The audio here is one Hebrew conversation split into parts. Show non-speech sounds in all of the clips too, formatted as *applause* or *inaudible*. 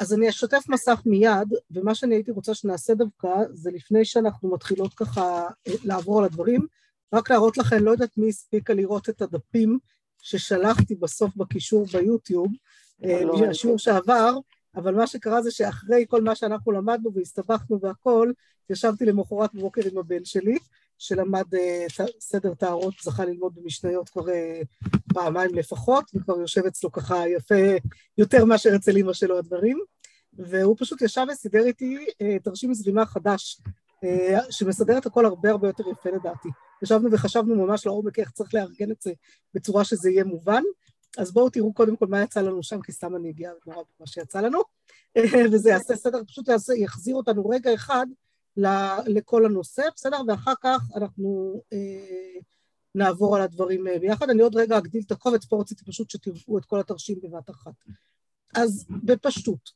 אז אני אשתף מסך מיד, ומה שאני הייתי רוצה שנעשה דווקא, זה לפני שאנחנו מתחילות ככה אה, לעבור על הדברים, רק להראות לכם, לא יודעת מי הספיקה לראות את הדפים ששלחתי בסוף בקישור ביוטיוב, אה, לא שעבר, אבל מה שקרה זה שאחרי כל מה שאנחנו למדנו והסתבכנו והכול, ישבתי למחרת בבוקר עם הבן שלי, שלמד uh, סדר טהרות, זכה ללמוד במשניות כבר uh, פעמיים לפחות, וכבר יושב אצלו ככה יפה יותר מאשר אצל אמא שלו הדברים, והוא פשוט ישב וסידר איתי uh, תרשים זרימה חדש, שמסדר את הכל הרבה הרבה יותר יפה לדעתי. ישבנו וחשבנו ממש לעומק איך צריך לארגן את זה בצורה שזה יהיה מובן, אז בואו תראו קודם כל מה יצא לנו שם, כי סתם אני אגיע נורא במה שיצא לנו, *laughs* וזה יעשה סדר, פשוט יחזיר אותנו רגע אחד לכל הנושא, בסדר? ואחר כך אנחנו אה, נעבור על הדברים אה, ביחד. אני עוד רגע אגדיל את הקובץ, פה רציתי פשוט שתראו את כל התרשים בבת אחת. אז בפשטות,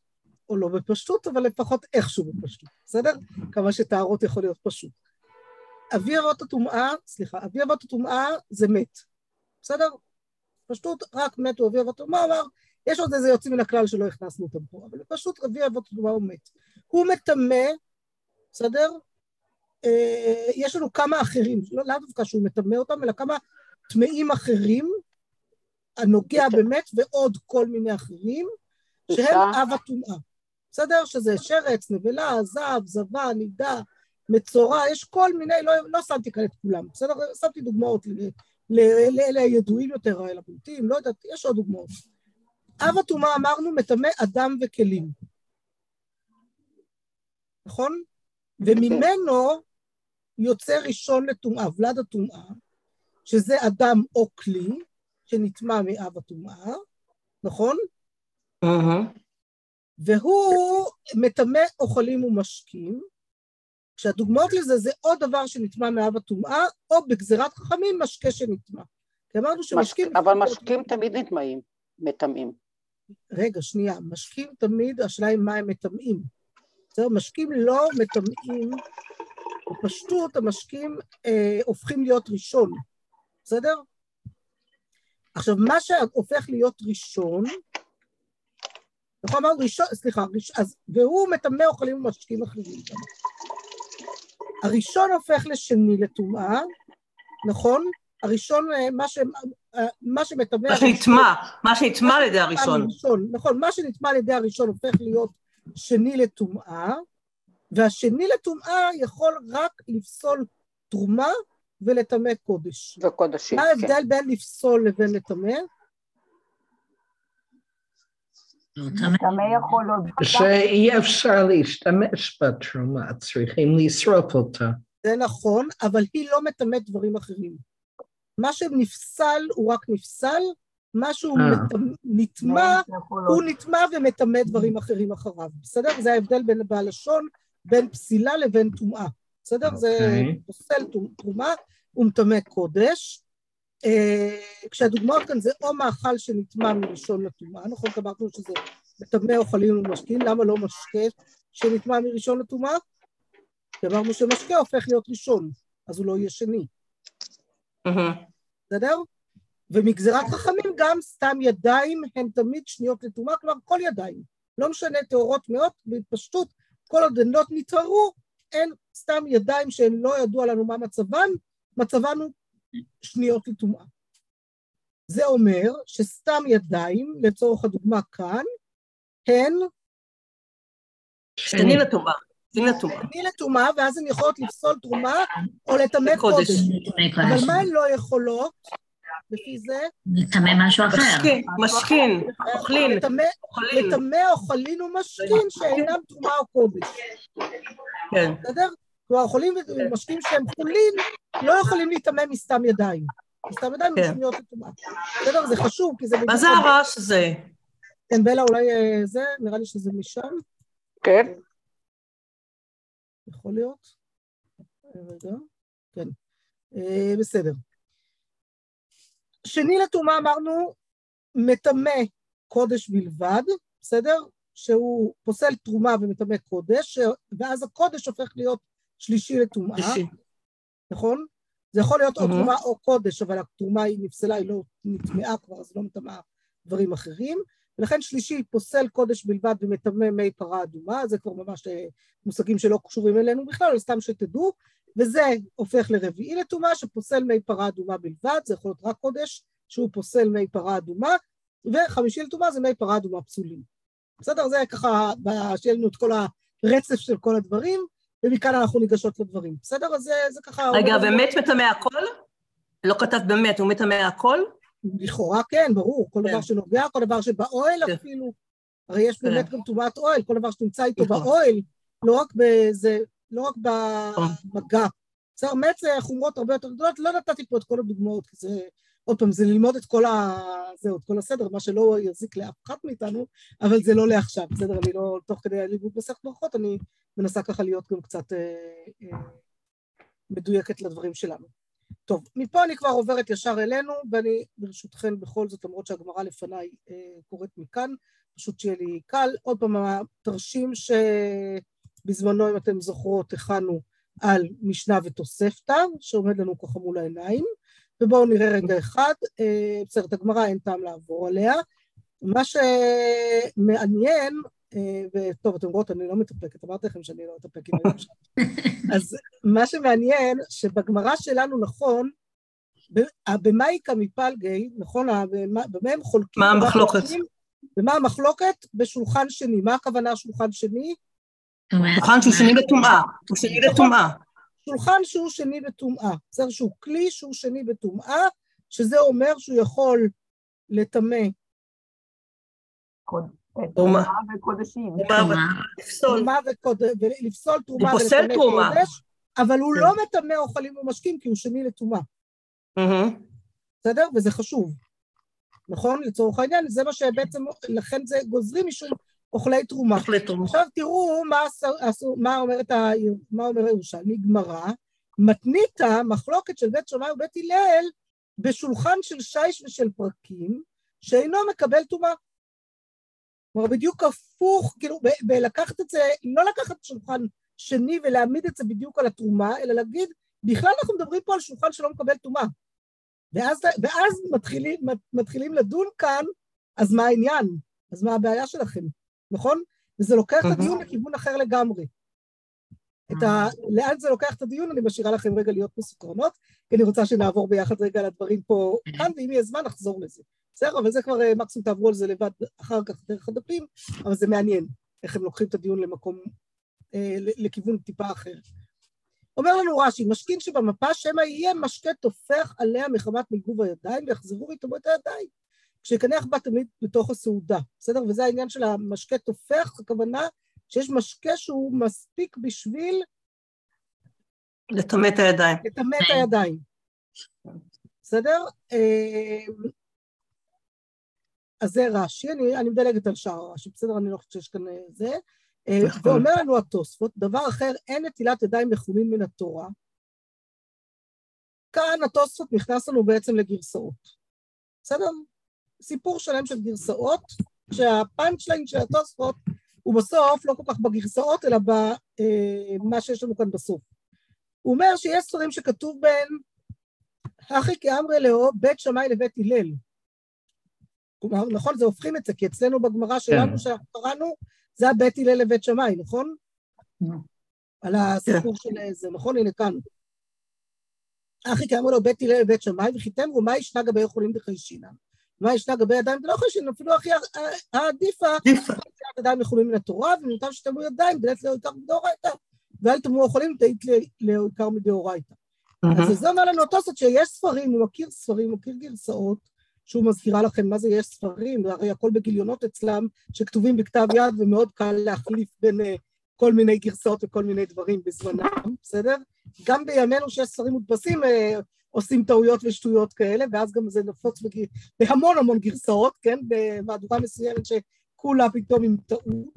או לא בפשטות, אבל לפחות איכשהו בפשטות, בסדר? כמה שטהרות יכול להיות פשוט. אבי אבות הטומאה, סליחה, אבי אבות הטומאה זה מת, בסדר? פשטות, רק מתו אבי אבות הטומאה, אמר, יש עוד איזה יוצאים מן הכלל שלא הכנסנו אותם פה, אבל פשוט אבי אבות הטומאה הוא מת. הוא מטמא בסדר? אה, יש לנו כמה אחרים, לא לאו דווקא שהוא מטמא אותם, אלא כמה טמאים אחרים, הנוגע באמת, ועוד כל מיני אחרים, שהם אב הטומאה. בסדר? שזה שרץ, נבלה, זב, זבה, נידה, מצורע, יש כל מיני, לא, לא שמתי כאן את כולם, בסדר? שמתי דוגמאות לאלה הידועים יותר, האלה הבולטים, לא יודעת, יש עוד דוגמאות. אב הטומאה אמרנו מטמא אדם וכלים. נכון? וממנו יוצא ראשון לטומאה, ולד הטומאה, שזה אדם או כלי שנטמע מאב הטומאה, נכון? Uh-huh. והוא מטמא אוכלים ומשקים, כשהדוגמאות לזה זה או דבר שנטמע מאב הטומאה, או בגזירת חכמים משקה שנטמע. כי אמרנו שמשקים... מש... אבל משקים תמיד נטמעים, מטמאים. רגע, שנייה, משקים תמיד, השאלה היא מה הם מטמאים. בסדר? משקים לא מטמאים, בפשטות המשקים אה, הופכים להיות ראשון, בסדר? עכשיו, מה שהופך להיות ראשון, נכון אמרנו ראשון, סליחה, ראש, אז, והוא מטמא אוכלים ומשקים אחרים גם. הראשון הופך לשני לטומאה, נכון? הראשון, אה, מה, ש, אה, מה שמטמא... מה שנטמע, מה שנטמע על ידי הראשון. נכון, מה שנטמע על ידי הראשון הופך להיות שני לטומאה, והשני לטומאה יכול רק לפסול תרומה ולטמא קודש. וקודשים, כן. מה ההבדל כן. בין לפסול לבין לטמא? שאי אפשר להשתמש בתרומה, צריכים לשרוף אותה. זה נכון, אבל היא לא מטמאת דברים אחרים. מה שנפסל הוא רק נפסל, משהו אה. נטמע, הוא נטמע ומטמא דברים אחרים אחריו, בסדר? זה ההבדל בין בלשון, בין פסילה לבין טומאה, בסדר? זה אוקיי. פוסל תרומה ומטמא קודש. אה, כשהדוגמאות כאן זה או מאכל שנטמע מראשון לטומאה, נכון? אמרנו שזה מטמא אוכלים ומשקים, למה לא משקה שנטמע מראשון לטומאה? כי אמרנו שמשקה הופך להיות ראשון, אז הוא לא יהיה שני. בסדר? ומגזירת חכמים גם סתם ידיים הן תמיד שניות לטומאה, כלומר כל ידיים, לא משנה טהורות מאוד, בפשטות כל עוד הן לא נטהרו, אין סתם ידיים שהן לא ידוע לנו מה מצבן, מצבן הוא שניות לטומאה. זה אומר שסתם ידיים, לצורך הדוגמה כאן, הן שני לטומאה. שני לטומאה, ואז הן יכולות לפסול תרומה או לטמא קודש. אבל מה הן לא יכולות? לפי זה... לטמא משהו אחר. משכין, משכין, אוכלין. לטמא אוכלין ומשכין שאינם תרומה או קודש. כן. בסדר? כלומר, אוכלים ומשקים שהם חולין לא יכולים להיטמא מסתם ידיים. מסתם ידיים כן. משניות לטומאה. בסדר? זה חשוב, כי זה... מה זה הרעש הזה? כן, בלה, אולי אה, זה? נראה לי שזה משם. כן. יכול להיות? רגע. כן. אה, בסדר. שני לטומאה אמרנו, מטמא קודש בלבד, בסדר? שהוא פוסל תרומה ומטמא קודש, ואז הקודש הופך להיות שלישי לטומאה, נכון? זה יכול להיות או תרומה או קודש, אבל התרומה היא נפסלה, היא לא נטמעה כבר, אז לא מטמאה דברים אחרים. ולכן שלישי פוסל קודש בלבד ומטמא מי פרה אדומה, זה כבר ממש אה, מושגים שלא קשורים אלינו בכלל, אבל סתם שתדעו, וזה הופך לרביעי לטומאה שפוסל מי פרה אדומה בלבד, זה יכול להיות רק קודש שהוא פוסל מי פרה אדומה, וחמישי לטומאה זה מי פרה אדומה פסולים. בסדר? זה ככה, שיהיה לנו את כל הרצף של כל הדברים, ומכאן אנחנו ניגשות לדברים. בסדר? אז זה, זה ככה... רגע, באמת מטמא הכל? לא כתב באמת, הוא מטמא הכל? לכאורה כן, ברור, כל כן. דבר שנוגע, כל דבר שבאוהל כן. אפילו. הרי יש כן. באמת גם טומאת אוהל, כל דבר שנמצא איתו נכון. באוהל, לא רק בזה, לא רק במגע. בסדר, מת זה חומרות הרבה יותר גדולות, לא נתתי פה את כל הדוגמאות, כי זה, עוד פעם, זה ללמוד את כל ה... זהו, את כל הסדר, מה שלא יזיק לאף אחת מאיתנו, אבל זה לא לעכשיו, בסדר? אני לא, תוך כדי הלימוד מסכת ברכות, אני מנסה ככה להיות גם קצת אה, אה, מדויקת לדברים שלנו. טוב, מפה אני כבר עוברת ישר אלינו, ואני ברשותכם בכל זאת, למרות שהגמרא לפניי אה, קוראת מכאן, פשוט שיהיה לי קל. עוד פעם, התרשים שבזמנו, אם אתם זוכרות, הכנו על משנה ותוספתא, שעומד לנו ככה מול העיניים, ובואו נראה רגע אחד, אה, בסדר, את הגמרא אין טעם לעבור עליה. מה שמעניין, אה, וטוב, אתם רואות, אני לא מתאפקת, אמרתי לכם שאני לא אתאפק עם היום שלי. *laughs* אז מה שמעניין, שבגמרא שלנו, נכון, במאיקה מפלגי, נכון, במה הם חולקים? מה המחלוקת? ומה המחלוקת? בשולחן שני. מה הכוונה שולחן שני? שולחן שהוא שני בטומאה. הוא שני בטומאה. שולחן שהוא שני בטומאה. בסדר שהוא כלי שהוא שני בטומאה, שזה אומר שהוא יכול לטמא. תרומה וקודשים. ולפסול תרומה ולטמא קודש, אבל הוא לא מטמא אוכלים ומשקים כי הוא שני לטומאה. בסדר? וזה חשוב. נכון? לצורך העניין, זה מה שבעצם, לכן זה גוזרים משום אוכלי תרומה. אוכלי תרומה. עכשיו תראו מה, עשו, מה, אומרת ה, מה אומר הירושלמי, גמרא, מתנית מחלוקת של בית שמאי ובית הלל בשולחן של שיש ושל פרקים, שאינו מקבל טומאה. כלומר, בדיוק הפוך, כאילו, בלקחת את זה, לא לקחת שולחן שני ולהעמיד את זה בדיוק על התרומה, אלא להגיד, בכלל אנחנו מדברים פה על שולחן שלא מקבל טומאה. ואז, ואז מתחילים, מתחילים לדון כאן, אז מה העניין? אז מה הבעיה שלכם, נכון? וזה לוקח את הדיון לכיוון אחר לגמרי. את ה... לאן זה לוקח את הדיון, אני משאירה לכם רגע להיות מסוקרנות, כי אני רוצה שנעבור ביחד רגע על הדברים פה כאן, ואם יהיה זמן נחזור לזה. בסדר? אבל זה כבר אה, מקסימום תעברו על זה לבד אחר כך דרך הדפים, אבל זה מעניין איך הם לוקחים את הדיון למקום, אה, לכיוון טיפה אחר. אומר לנו רש"י, משכין שבמפה שמא יהיה משקה טופח עליה מחמת ניגוב הידיים ויחזרו את הידיים. כשיקנח בה תמיד בתוך הסעודה, בסדר? וזה העניין של המשקה טופח, הכוונה שיש משקה שהוא מספיק בשביל... לטמא את הידיים. לטמא את הידיים. בסדר? אה, אז זה רש"י, אני, אני מדלגת על שאר רש"י, בסדר? אני לא חושבת שיש כאן אה, זה. אה. ואומר לנו התוספות, דבר אחר, אין נטילת ידיים לחולין מן התורה. כאן התוספות נכנס לנו בעצם לגרסאות. בסדר? סיפור שלם של גרסאות, שהפאנצ' ליין של התוספות הוא בסוף לא כל כך בגרסאות, אלא במה אה, שיש לנו כאן בסוף. הוא אומר שיש ספרים שכתוב בהם, הכי כאמרי לאו, בית שמאי לבית הלל. כלומר, נכון, זה הופכים את זה, כי אצלנו בגמרא שלנו, כן. שאנחנו קראנו, זה הבית הלל לבית שמאי, נכון? על הסיפור של זה, נכון? הנה כאן. אחי כאמרו לו בית הלל לבית שמאי, וחיתם מה ישנה גבי יכולים בחיישינם. מה ישנה גבי ידיים ולא חיישינם, אפילו הכי העדיפה, ידיים יכולים מן התורה, ומוטב שתמו ידיים, בלית לעיקר מדאורייתא, ואל תמו יכולים תהית לעיקר מדאורייתא. אז זה אומר לנו התוספות שיש ספרים, הוא מכיר ספרים, הוא מכיר גרסאות, שהוא מזכירה לכם מה זה יש ספרים, הרי הכל בגיליונות אצלם שכתובים בכתב יד ומאוד קל להחליף בין uh, כל מיני גרסאות וכל מיני דברים בזמנם, בסדר? גם בימינו שיש ספרים מודפסים uh, עושים טעויות ושטויות כאלה, ואז גם זה נפוץ בג... בהמון המון גרסאות, כן? במהדורה מסוימת שכולה פתאום עם טעות,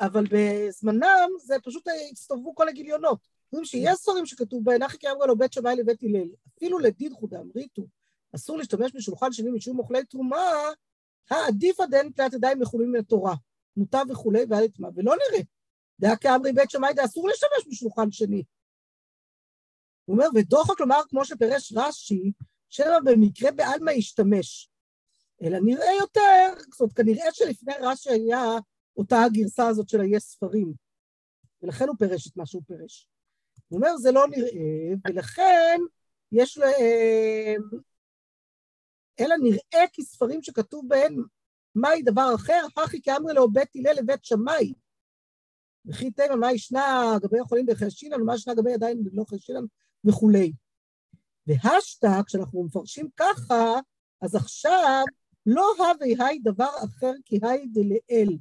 אבל בזמנם זה פשוט הצטרפו כל הגיליונות. אומרים שיש ספרים שכתוב בהן, אחי אמרו לו בית שמאי לבית הלל, אפילו לדין חודם ריתו, אסור להשתמש בשולחן שני משום אוכלי תרומה, העדיף עדיין תלת ידיים מחולים מן התורה, מוטב וכולי ואל יטמע, ולא נראה. דעה כאמרי בית שמאי אסור להשתמש בשולחן שני. הוא אומר, ודוחק כלומר, כמו שפירש רש"י, שמא במקרה בעלמא ישתמש. אלא נראה יותר, זאת אומרת, כנראה שלפני רש"י היה אותה הגרסה הזאת של היש ספרים, ולכן הוא פירש את מה שהוא פירש. הוא אומר, זה לא נראה, ולכן יש להם, אלא נראה כספרים שכתוב בהם מהי דבר אחר, הכי כאמרי לו בית הלל לבית שמאי. וכי תימא מה ישנה גבי החולים בחשינן, ומה ישנה גבי ידיים לא חשינן וכולי. והשתא, כשאנחנו מפרשים ככה, אז עכשיו לא הווי היי דבר אחר כי היי דלאל.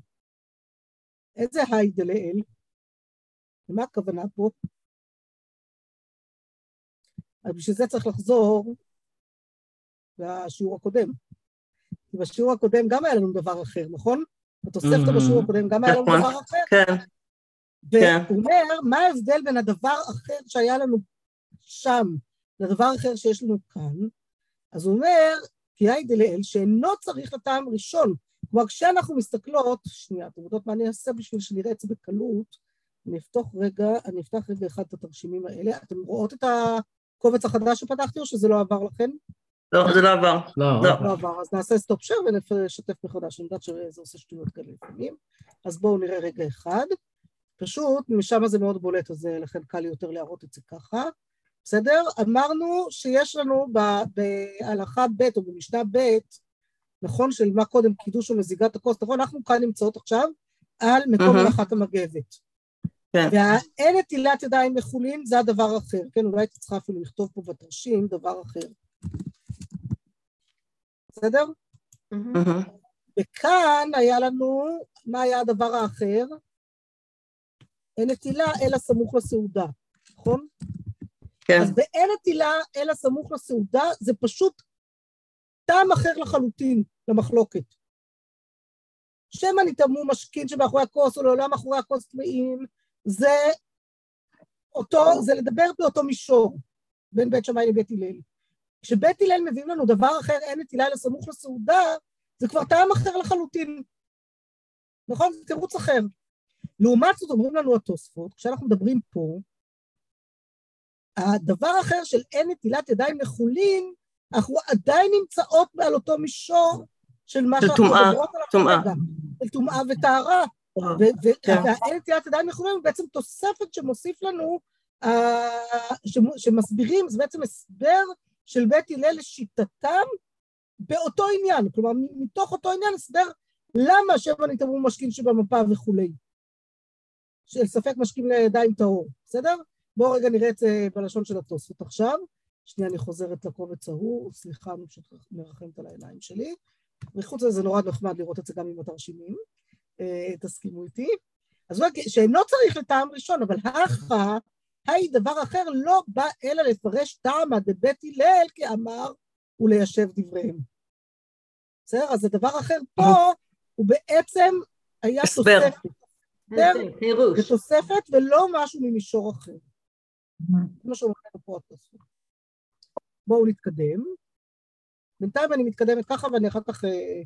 איזה היי דלאל? למה הכוונה פה? אז בשביל זה צריך לחזור לשיעור הקודם. כי בשיעור הקודם גם היה לנו דבר אחר, נכון? בתוספתא Mhm. בשיעור הקודם גם היה לנו נכון. דבר אחר. כן, והוא אומר, מה ההבדל בין הדבר אחר שהיה לנו שם לדבר אחר שיש לנו כאן? אז הוא אומר, כי היי דלאל, שאינו צריך לטעם ראשון. כלומר, כשאנחנו מסתכלות, שנייה, אתם יודעות מה אני אעשה בשביל שנראה את זה בקלות? אני אפתח רגע, אני אפתח רגע אחד את התרשימים האלה. אתם רואות את הקובץ החדש שפתחתי או שזה לא עבר לכם? לא, זה לא עבר. לא. לא. לא עבר, אז נעשה stop share ונשתף מחדש, אני יודעת שזה עושה שטויות כאלה לפעמים. אז בואו נראה רגע אחד. פשוט, משם זה מאוד בולט, אז לכן קל לי יותר להראות את זה ככה. בסדר? אמרנו שיש לנו ב- בהלכה ב' או במשנה ב', נכון, של מה קודם קידוש ומזיגת הכוס, נכון? אנחנו כאן נמצאות עכשיו על מקום אהה. מלאכת המגבת. כן. והאין נטילת ידיים מחולין זה הדבר אחר, כן? אולי הייתי צריכה אפילו לכתוב פה בתרשים דבר אחר. בסדר? וכאן היה לנו, מה היה הדבר האחר? אין נטילה אלא סמוך לסעודה, נכון? כן, אז באין נטילה אלא סמוך לסעודה זה פשוט טעם אחר לחלוטין למחלוקת. שמא נטעמו משכין שמאחורי הכוס או לעולם מאחורי הכוס טמאים, זה אותו, זה לדבר באותו מישור בין בית שמאי לבית הלל. כשבית הלל מביאים לנו דבר אחר, אין נטילה אלא סמוך לסעודה, זה כבר טעם אחר לחלוטין. נכון? זה תירוץ אחר. לעומת זאת אומרים לנו התוספות, כשאנחנו מדברים פה, הדבר האחר של אין נטילת ידיים לחולין, אנחנו עדיין נמצאות על אותו מישור של מה שאנחנו מדברות עליו. כרגע, של טומאה וטהרה. ו- ו- כן. והאין נטילת ידיים לחולין הוא בעצם תוספת שמוסיף לנו, אה, שמ- שמסבירים, זה בעצם הסבר של בית הלל לשיטתם באותו עניין, כלומר מתוך אותו עניין הסבר למה שמא נתאמרו משקים שבמפה וכולי. של ספק משקים לידיים טהור, בסדר? בואו רגע נראה את זה בלשון של התוספות עכשיו. שנייה, אני חוזרת לקובץ ההוא, סליחה, אני פשוט מרחמת על העיניים שלי. וחוץ מזה זה נורא נחמד לראות את זה גם עם התרשימים, אה, תסכימו איתי. אז הוא אומר, שאינו צריך לטעם ראשון, אבל הכא, היי דבר אחר לא בא אלא לפרש טעמא דבית הלל כאמר וליישב דבריהם. בסדר? אז הדבר אחר פה הוא בעצם היה. תוספת. הסבר פירוש. זה תוספת ולא משהו ממישור אחר. זה מה שאומר לנו פה התוספת. בואו נתקדם. בינתיים אני מתקדמת ככה ואני אחר כך אה,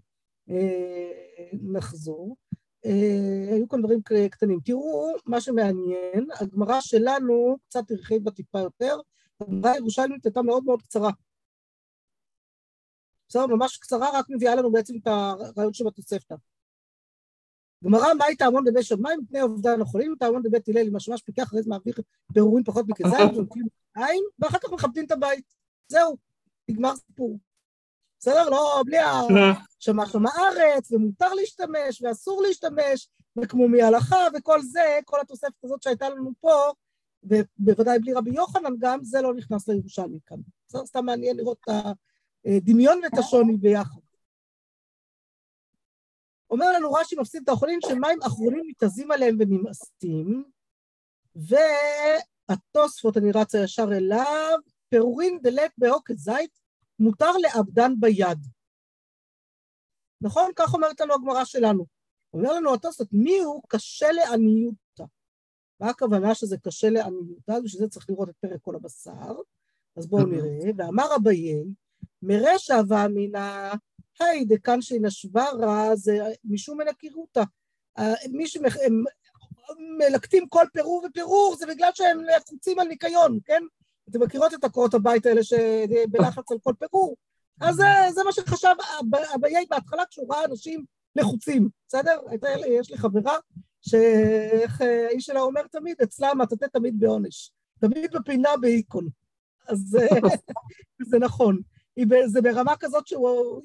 אה, נחזור. אה, היו כאן דברים קטנים. תראו, מה שמעניין, הגמרא שלנו קצת הרחיבה טיפה יותר, הגמרא הירושלמית הייתה מאוד מאוד קצרה. בסדר, ממש קצרה, רק מביאה לנו בעצם את הרעיון שבתוספתא. גמרא, מהי תעמון בבית שמאי מפני אובדן החולים, תעמון בבית הלל עם השמש פיקח, זה מעביר פירורים פחות מכזית, *laughs* ונוטלים עין, ואחר כך מכבדים את הבית. זהו, נגמר סיפור. בסדר? לא, בלי ה... שמע שם הארץ, ומותר להשתמש, ואסור להשתמש, וכמו מהלכה, וכל זה, כל התוספת הזאת שהייתה לנו פה, ובוודאי בלי רבי יוחנן גם, זה לא נכנס לירושלמי כאן. בסדר? סתם מעניין לראות את הדמיון ואת השוני ביחד. אומר לנו רש"י מפסיד את האכולים שמים אחרונים מתאזים עליהם ונמאסתים, והתוספות, אני רצה ישר אליו, פירורין דלק בעוקץ זית, מותר לאבדן ביד. נכון? כך אומרת לנו הגמרא שלנו. אומר לנו התוספות, מי הוא קשה לעניותא? מה הכוונה שזה קשה לעניותא? בשביל זה צריך לראות את פרק כל הבשר. אז בואו נראה. ואמר אביי, מרשע ואמינא, היי דקן שנשברה זה משום מן הקירותא. מי שמלקטים כל פירור ופירור זה בגלל שהם לחוצים על ניקיון, כן? אתם מכירות את עקרות הבית האלה שבלחץ על כל פירור, אז זה, זה מה שחשב אביי בהתחלה כשהוא ראה אנשים לחוצים, בסדר? יש לי חברה שאיך האיש שלה אומר תמיד, אצלה המטאטא תמיד בעונש, תמיד בפינה בהיקון. אז *laughs* זה נכון. זה ברמה כזאת שהוא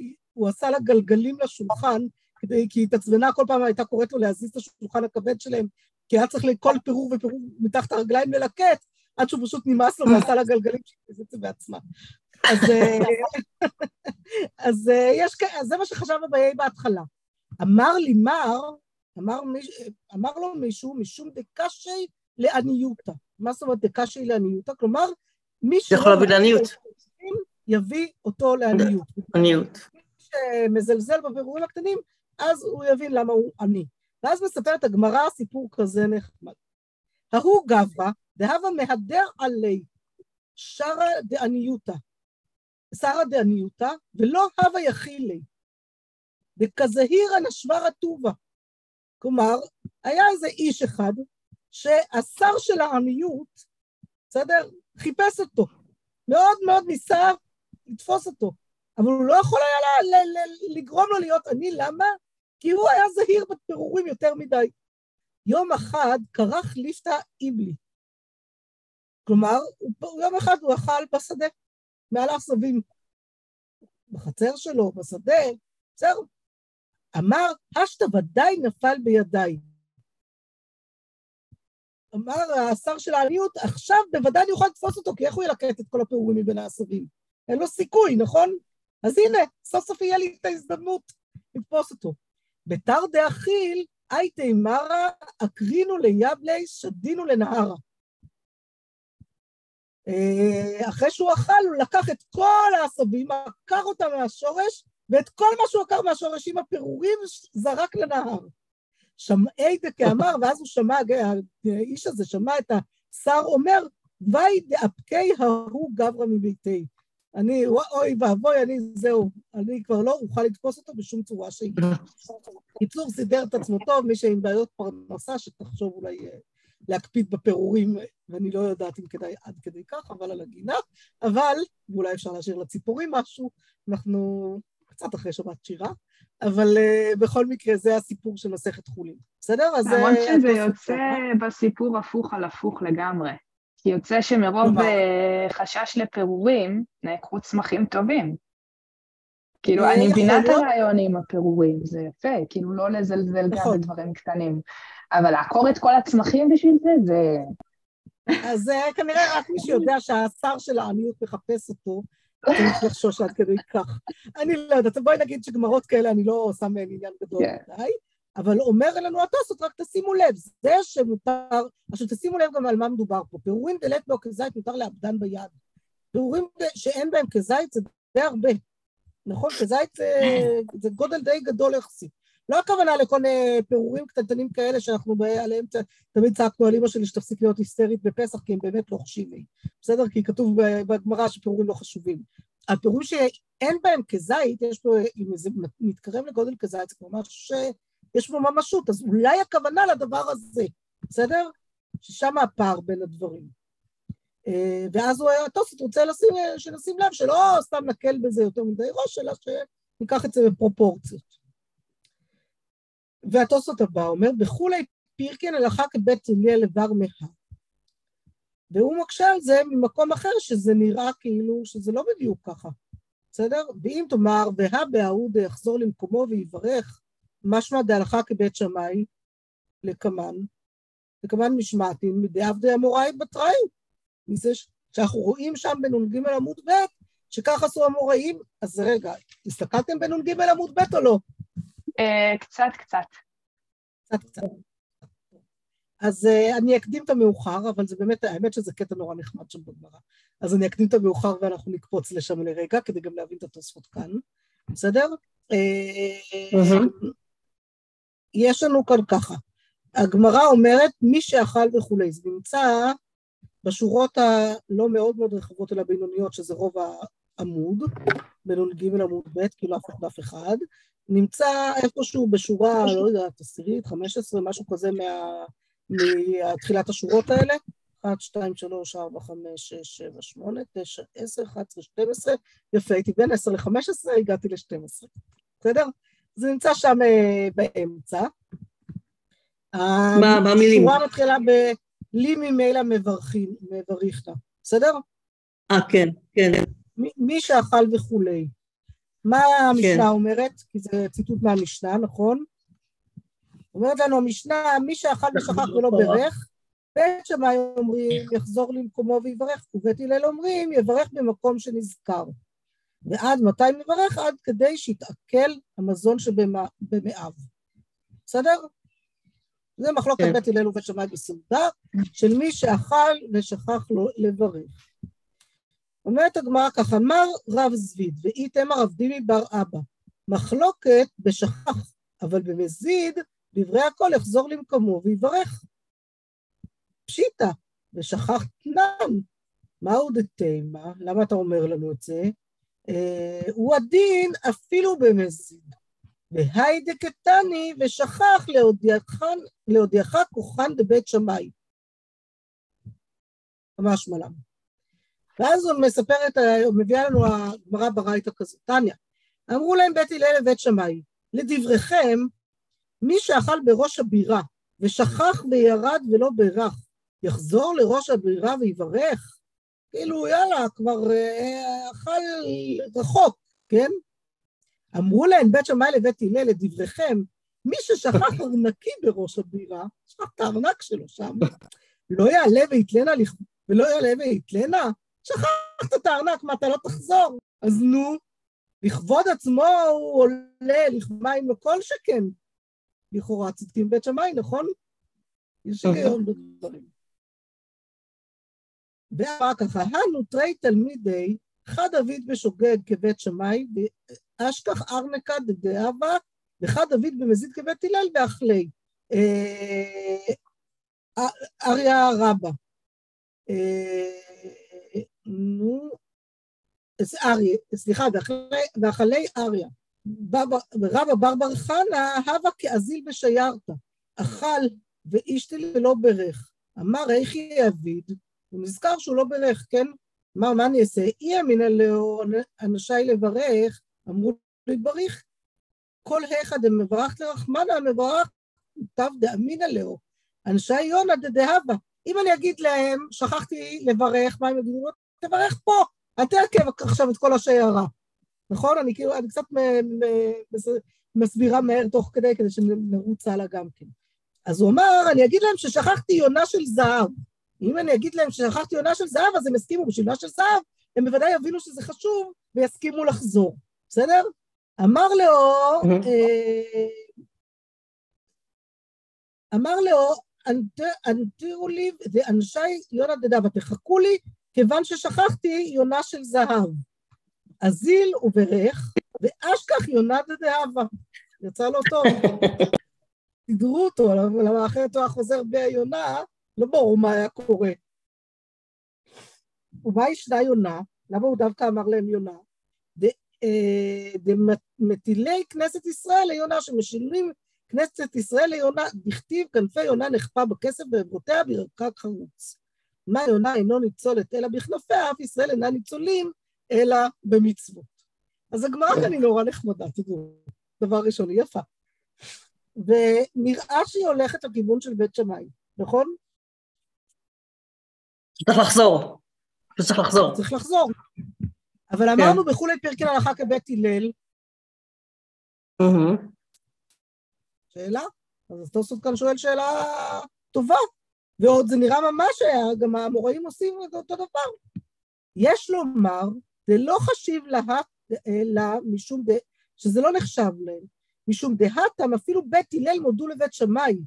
עשה לה גלגלים לשולחן, כדי, כי היא התעצבנה כל פעם הייתה קוראת לו להזיז את השולחן הכבד שלהם, כי היה צריך לכל פירור ופירור מתחת הרגליים ללקט, עד שהוא פשוט נמאס לו ועשה לה גלגלים שהיא את זה בעצמה. אז, *laughs* אז, יש, אז זה מה שחשבנו בהתחלה. אמר לי מר, אמר, אמר לו מישהו, משום דקשי לעניותא. מה זאת אומרת דקשי לעניותא? כלומר, מי יכול להביא לעניות. יביא אותו לעניות. עניות. שמזלזל בבירורים הקטנים, אז הוא יבין למה הוא עני. ואז מספרת הגמרא סיפור כזה נחמד. ההוא גברא, דהבה מהדר עלי, שרה דעניותא, שרה דעניותא, ולא הווה יכילי. דכזהירא נשברא טובה. כלומר, היה איזה איש אחד שהשר של העניות, בסדר? חיפש אותו. מאוד מאוד ניסה לתפוס אותו. אבל הוא לא יכול היה לגרום לו להיות עני, למה? כי הוא היה זהיר בפירורים יותר מדי. יום אחד כרך ליפתא איבלי. כלומר, יום אחד הוא אכל בשדה, מעל העשבים. בחצר שלו, בשדה, בסדר. אמר, אשתא ודאי נפל בידיי. אמר השר של העניות, עכשיו בוודאי אני אוכל לתפוס אותו, כי איך הוא ילקט את כל הפירורים מבין העשבים? אין לו סיכוי, נכון? אז הנה, סוף סוף יהיה לי את ההזדמנות לתפוס אותו. בתר דאכיל, הייתי מרה, אקרינו ליבלי, שדינו לנהרה. אה, אחרי שהוא אכל, הוא לקח את כל העשבים, עקר אותם מהשורש, ואת כל מה שהוא עקר מהשורש עם הפירורים, זרק לנהר. שמעי דקאמר, ואז הוא שמע, האיש הזה שמע את השר אומר, וי דאפקי ההוא גברא מביתי. אני, אוי ואבוי, אני, זהו, אני כבר לא אוכל לתפוס אותו בשום צורה שהיא. קיצור, סידר את עצמו טוב, מי שעם בעיות פרנסה, שתחשוב אולי אה, להקפיד בפירורים, ואני לא יודעת אם כדאי עד כדי כך, אבל על הגינה, אבל, ואולי אפשר להשאיר לציפורים משהו, אנחנו קצת אחרי שבת שירה, אבל uh, בכל מקרה זה הסיפור של מסכת חולין, בסדר? אז... למרות שזה יוצא בסיפור הפוך על הפוך לגמרי. כי יוצא שמרוב אה, חשש לפירורים, נעקרו צמחים טובים. כאילו, אני מבינה את הרעיון עם הפירורים, זה יפה, כאילו לא לזלזל גם נכון. בדברים קטנים. אבל לעקור את כל הצמחים בשביל זה, זה... אז זה כנראה רק מי שיודע שהשר של העניות מחפש אותו, צריך לחשוש עד כדי כך. אני לא יודעת, בואי נגיד שגמרות כאלה, אני לא עושה מהן עניין גדול כן. מדי. אבל אומר לנו התוספות, רק תשימו לב, זה שמותר, עכשיו תשימו לב גם על מה מדובר פה, פירורים דלת בו כזית מותר לאבדן ביד. פירורים שאין בהם כזית זה די הרבה, נכון? כזית זה, זה גודל די גדול יחסית. לא הכוונה לכל מיני פירורים קטנטנים כאלה שאנחנו עליהם תמיד צעקנו על אמא שלי שתפסיק להיות היסטרית בפסח כי הם באמת לא חשיבים, בסדר? כי כתוב בגמרא שפירורים לא חשובים. הפירורים שאין בהם כזית, יש פה, אם זה מתקרב לגודל כזית, זה ממש יש בו ממשות, אז אולי הכוונה לדבר הזה, בסדר? ששם הפער בין הדברים. אה, ואז הוא היה, טוב, רוצה לשים, שנשים לב שלא סתם נקל בזה יותר מדי ראש, אלא שניקח את זה בפרופורציות. והתוספות הבא אומר, בכולי פירקין הלכה כבית אליאל לבר מהה. והוא מקשה על זה ממקום אחר, שזה נראה כאילו שזה לא בדיוק ככה, בסדר? ואם תאמר, והא בהאוד יחזור למקומו ויברך משמע דהלכה כבית שמאי לקמן, לקמן משמעתין מדעבדי המוראי בתראי. מזה שאנחנו רואים שם בנ"ג עמוד ב', שכך עשו המוראים, אז רגע, הסתכלתם בנ"ג עמוד ב' או לא? אה, קצת, קצת. קצת, קצת. אז uh, אני אקדים את המאוחר, אבל זה באמת, האמת שזה קטע נורא נחמד שם בגמרא. אז אני אקדים את המאוחר ואנחנו נקפוץ לשם לרגע, כדי גם להבין את התוספות כאן, בסדר? Uh, יש לנו כאן ככה, הגמרא אומרת מי שאכל וכולי, זה נמצא בשורות הלא מאוד מאוד רחבות אלא בינוניות, שזה רוב העמוד, בנ"ג עמוד ב', כאילו אף דף אחד, נמצא איפשהו בשורה, לא יודעת, עשירית, חמש עשרה, משהו כזה מה... מתחילת השורות האלה, 1, 2, 3, 4, 5, 6, 7, 8, 9, 10, 11, 12, יפה, הייתי בין 10 ל-15, הגעתי ל-12, בסדר? זה נמצא שם אה, באמצע. מה המילים? השורה מתחילה ב... לי ממילא מברכים, מבריך לה, בסדר? אה, כן, כן. מי שאכל וכולי. מה המשנה כן. אומרת? כי זה ציטוט מהמשנה, נכון? אומרת לנו המשנה, מי שאכל ושכח ולא ברך, בית שמאי אומרים, יחזור למקומו ויברך, ובית הלל אומרים, יברך במקום שנזכר. ועד מתי מברך? עד כדי שיתעכל המזון שבמאיו. בסדר? זה מחלוקת כן. בית הלל ובית שמאי בסעודה, של מי שאכל ושכח לו לברך. אומרת הגמרא כך, אמר רב זביד, ואיתמר רב דימי בר אבא, מחלוקת בשכח, אבל במזיד, דברי הכל יחזור למקומו ויברך. פשיטא, ושכח תנן. מהו דתימה? למה אתה אומר לנו את זה? אה, הוא הדין אפילו במזיד. והי דקתני ושכח להודיעך, כוחן דבית שמאי. ממש מלם. ואז הוא מספר את, ה- הוא מביאה לנו הגמרא ברייתא כזאת, תניא, אמרו להם בית הלל לבית שמאי, לדבריכם, מי שאכל בראש הבירה ושכח וירד ולא בירך, יחזור לראש הבירה ויברך? כאילו, יאללה, כבר אה, אכל רחוק, כן? אמרו להם בית שמאי לבית הלל, לדבריכם, מי ששכח *laughs* ארנקי בראש הבירה, שכח את הארנק שלו שם, לא יעלה ויתלנה, ולא יעלה ויתלנה? שכחת את הארנק, מה, אתה לא תחזור? אז נו, לכבוד עצמו הוא עולה לכמים לכל שכן. לכאורה צודקים בית שמאי, נכון? יש היגיון בדברים. ואחר כך, הנו תרי תלמידי, חד דוד בשוגג כבית שמאי, ואשכח ארנקה דדאבה, וחד דוד במזיד כבית הלל ואכלי. אה, אריה רבא. אה, נו, אז אריה, סליחה, ואכלי- אריה. רבא ברבר חנה, הווה כאזיל בשיירתא. אכל ואישתלי ולא ברך. אמר איך אביד, הוא נזכר שהוא לא ברך, כן? מה, מה אני אעשה? אי אמינא לאו אנשי לברך, אמרו לי בריך. כל היכא דמברך לרחמנא, מברך תב דאמינא לאו. אנשי יונא דדהבה. אם אני אגיד להם, שכחתי לברך, מה הם יגידו? תברך פה, אל תעכב עכשיו את כל השיירה. נכון? אני כאילו, אני קצת מסבירה מהר תוך כדי, כדי שנרוץ הלאה גם כן. אז הוא אמר, אני אגיד להם ששכחתי יונה של זהב. אם אני אגיד להם ששכחתי יונה של זהב, אז הם יסכימו, בשביל יונה של זהב, הם בוודאי יבינו שזה חשוב ויסכימו לחזור, בסדר? אמר Mhm. אה, אמר "אנט- אנטירו לי, ואנשי יונה דדבה, תחכו לי, כיוון ששכחתי יונה של זהב. אזיל וברך, ואשכח יונה דדהבה. יצא לו טוב. *laughs* סידרו אותו, למה אחרת הוא היה חוזר בלי היונה, לא ברור מה היה קורה. ומה ישנה יונה? למה הוא דווקא אמר להם יונה? ד- אה, דמטילי כנסת ישראל ליונה, שמשילים כנסת ישראל ליונה, דכתיב כנפי יונה נחפה בכסף בעברותיה בירקק חרוץ. מה יונה אינו ניצולת אלא בכנפיה, אף ישראל אינה ניצולים אלא במצוות. אז הגמרא כאן היא נורא נחמדה, תדעו. דבר ראשון, היא יפה. ונראה שהיא הולכת לכיוון של בית שמאי, נכון? צריך לחזור. צריך לחזור. צריך לחזור. אבל אמרנו בכולי פרקין הלכה כבית הלל. שאלה? אז תוספות כאן שואל שאלה טובה, ועוד זה נראה ממש היה, גם האמוראים עושים את אותו דבר. יש לומר, זה לא חשיב לה, אלא משום ד... שזה לא נחשב להם, משום דהתם אפילו בית הלל מודו לבית שמאי,